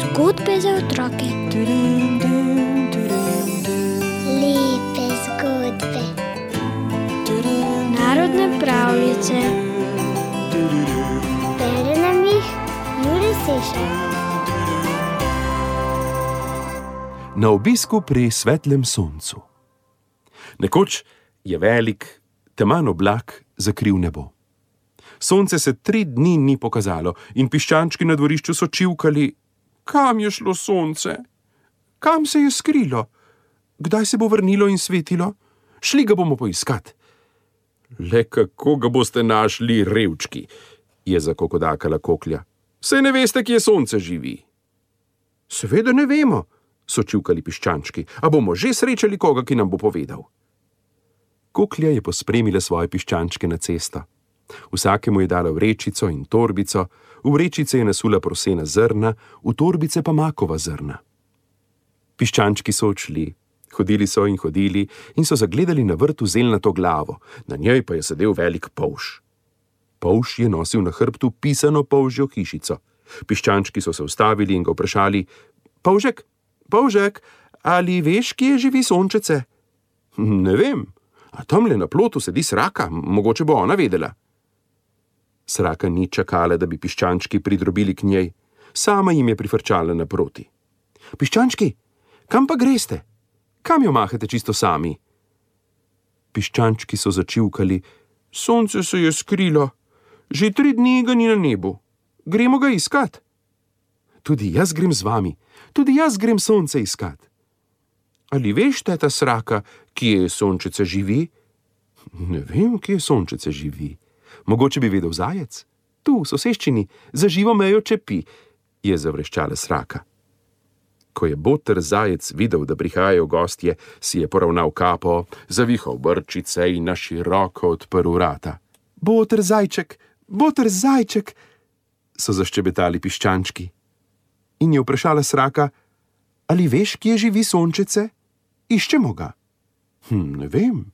Zgodbe za otroke. Lepe zgodbe. Narodne pravljice. Bere nam jih Juri Sešar. Na obisku pri svetlem soncu. Nekoč je velik, teman oblak zakril nebo. Sonce se tri dni ni pokazalo in piščančki na dvorišču so čivkali, kam je šlo sonce, kam se je skrilo, kdaj se bo vrnilo in svetilo, šli ga bomo poiskat. Le kako ga boste našli, revčki, je zakokodakala koklja. Sej ne veste, kje sonce živi. Seveda ne vemo, so čivkali piščančki, a bomo že srečali koga, ki nam bo povedal. Koklja je pospremila svoje piščančke na cesto. Vsakemu je dala vrečico in torbico, v vrečice je nasula prosena zrna, v torbice pa makova zrna. Piščančki so odšli, hodili so in hodili in so zagledali na vrtu zelnato glavo, na njej pa je sedel velik polž. Polž je nosil na hrbtu pisano polžjo hišico. Piščančki so se ustavili in ga vprašali: Polžek, polžek, ali veš, kje živi sončece? Ne vem, a tam le na plotu sedi sraka, mogoče bo ona vedela. Sraka ni čakala, da bi piščančki pridrobili k njej, sama jim je prifrčala naproti. Piščančki, kam pa greste? Kam jo mahate čisto sami? Piščančki so začivkali, sonce se je skrilo, že tri dni ga ni na nebu, gremo ga iskat. Tudi jaz grem z vami, tudi jaz grem sonce iskat. Ali veš, teta sraka, kje sončece živi? Ne vem, kje sončece živi. Mogoče bi vedel zajec? Tu, v soseščini, za živo mejo čepi, je zavreščala sraka. Ko je boter zajec videl, da prihajajo gostje, si je poravnal kapo, zavihal brčice in na široko odprl vrata. Boter zajček, boter zajček, so zaščebetali piščančki. In je vprašala sraka, ali veš, kje živi sončece? Iščemo ga. Hm, ne vem,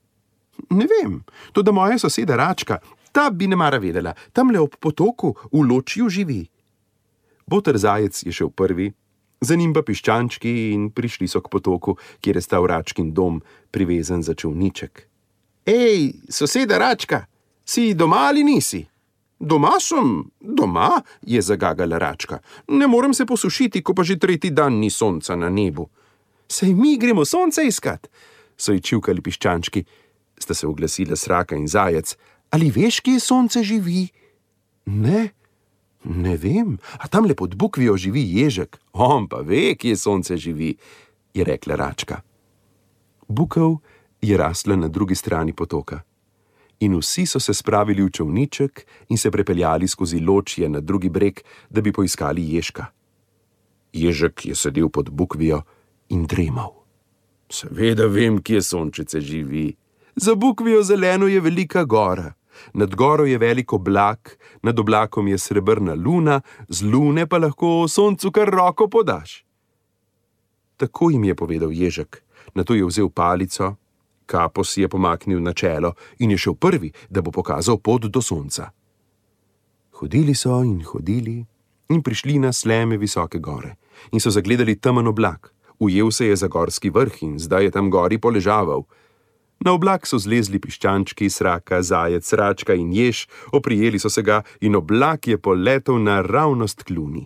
ne vem, to da moja soseda Račka, ta bi ne mara vedela, tam le ob potoku v ločju živi. Boter zajec je šel prvi, za njim pa piščančki in prišli so k potoku, kjer je stal Račkin dom, privezan za čovniček. Ej, soseda Račka, si doma ali nisi? Doma sem, doma, je zagagala Račka. Ne morem se posušiti, ko pa že tretji dan ni sonca na nebu. Sej mi gremo sonce iskat, so ji čivkali piščančki. Sta se oglasila sraka in zajec. Ali veš, kje sonce živi? Ne, ne vem, a tam le pod bukvijo živi ježek. On pa ve, kje sonce živi, je rekla Račka. Bukov je rasla na drugi strani potoka. In vsi so se spravili v čovniček in se prepeljali skozi ločje na drugi breg, da bi poiskali ježka. Ježek je sedel pod bukvijo in dremal. Seveda vem, kje sončice živi. Za bukvijo zeleno je velika gora. Nad goro je velik oblak, nad oblakom je srebrna luna, z lune pa lahko soncu kar roko podaš. Tako jim je povedal ježek, na to je vzel palico, kapo si je pomaknil na čelo in je šel prvi, da bo pokazal pot do sonca. Hodili so in hodili in prišli na sleme visoke gore in so zagledali temen oblak. Ujel se je za gorski vrh in zdaj je tam gori poležaval. Na oblak so zlezli piščančki, sraka, zajec, račka in jež, oprijeli so se ga in oblak je poletel naravnost k luni.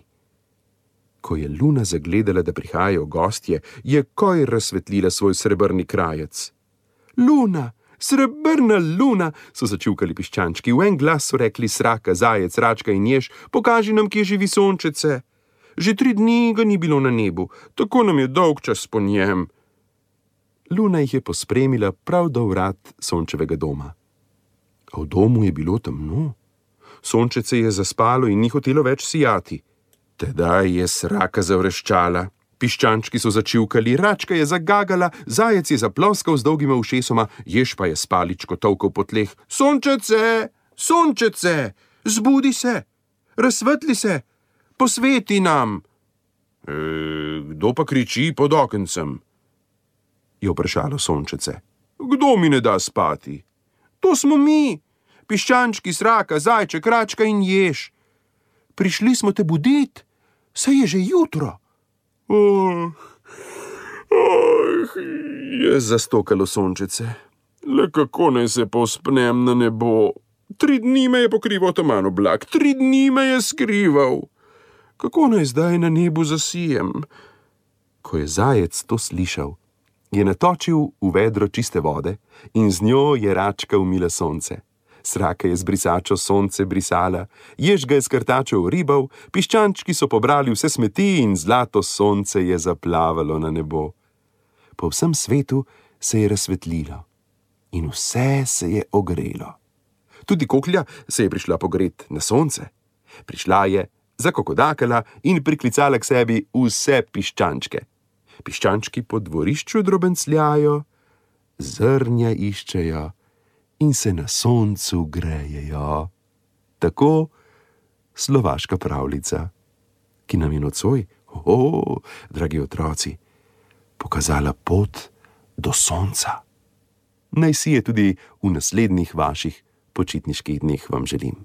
Ko je luna zagledala, da prihajajo gostje, je koj razsvetlila svoj srebrni krajec. Luna, srebrna luna, so začukali piščančki, v en glas so rekli sraka, zajec, račka in jež, pokaži nam, kje živi sončece. Že tri dni ga ni bilo na nebu, tako nam je dolg čas po njem. Luna jih je pospremila prav do vrat sončevega doma. A v domu je bilo temno. Sončece je zaspalo in ni hotelo več sijati. Tedaj je sraka zavreščala, piščančki so začivkali, račka je zagagala, zajec je zaploskal z dolgima ušesoma, jež pa je spaličko tolkal po tleh. Sončece, sončece, zbudi se, razsvetli se, posveti nam. E, kdo pa kriči pod okencem? Je vprašalo sončece. Kdo mi ne da spati? To smo mi, piščančki, sraka, zajček, račka in jež. Prišli smo te buditi, saj je že jutro. Oh, oh, je zastokalo sončice. Le kako naj se povspnem na nebo? Tri dni me je pokrival taman oblak, tri dni me je skrival. Kako naj zdaj na nebu zasijem? Ko je zajec to slišal, je natočil v vedro čiste vode in z njo je račka umila sonce. Sraka je z brisačo sonce brisala, jež ga je skrtačev ribal, piščančki so pobrali vse smeti in zlato sonce je zaplavalo na nebo. Po vsem svetu se je razsvetlilo in vse se je ogrelo. Tudi koklja se je prišla pogret na sonce. Prišla je, zakokodakala in priklicala k sebi vse piščančke. Piščančki po dvorišču drobencljajo, zrnja iščejo in se na soncu grejejo. Tako slovaška pravljica, ki nam je nocoj, o, oh, dragi otroci, pokazala pot do sonca. Naj si je tudi v naslednjih vaših počitniških dneh vam želim.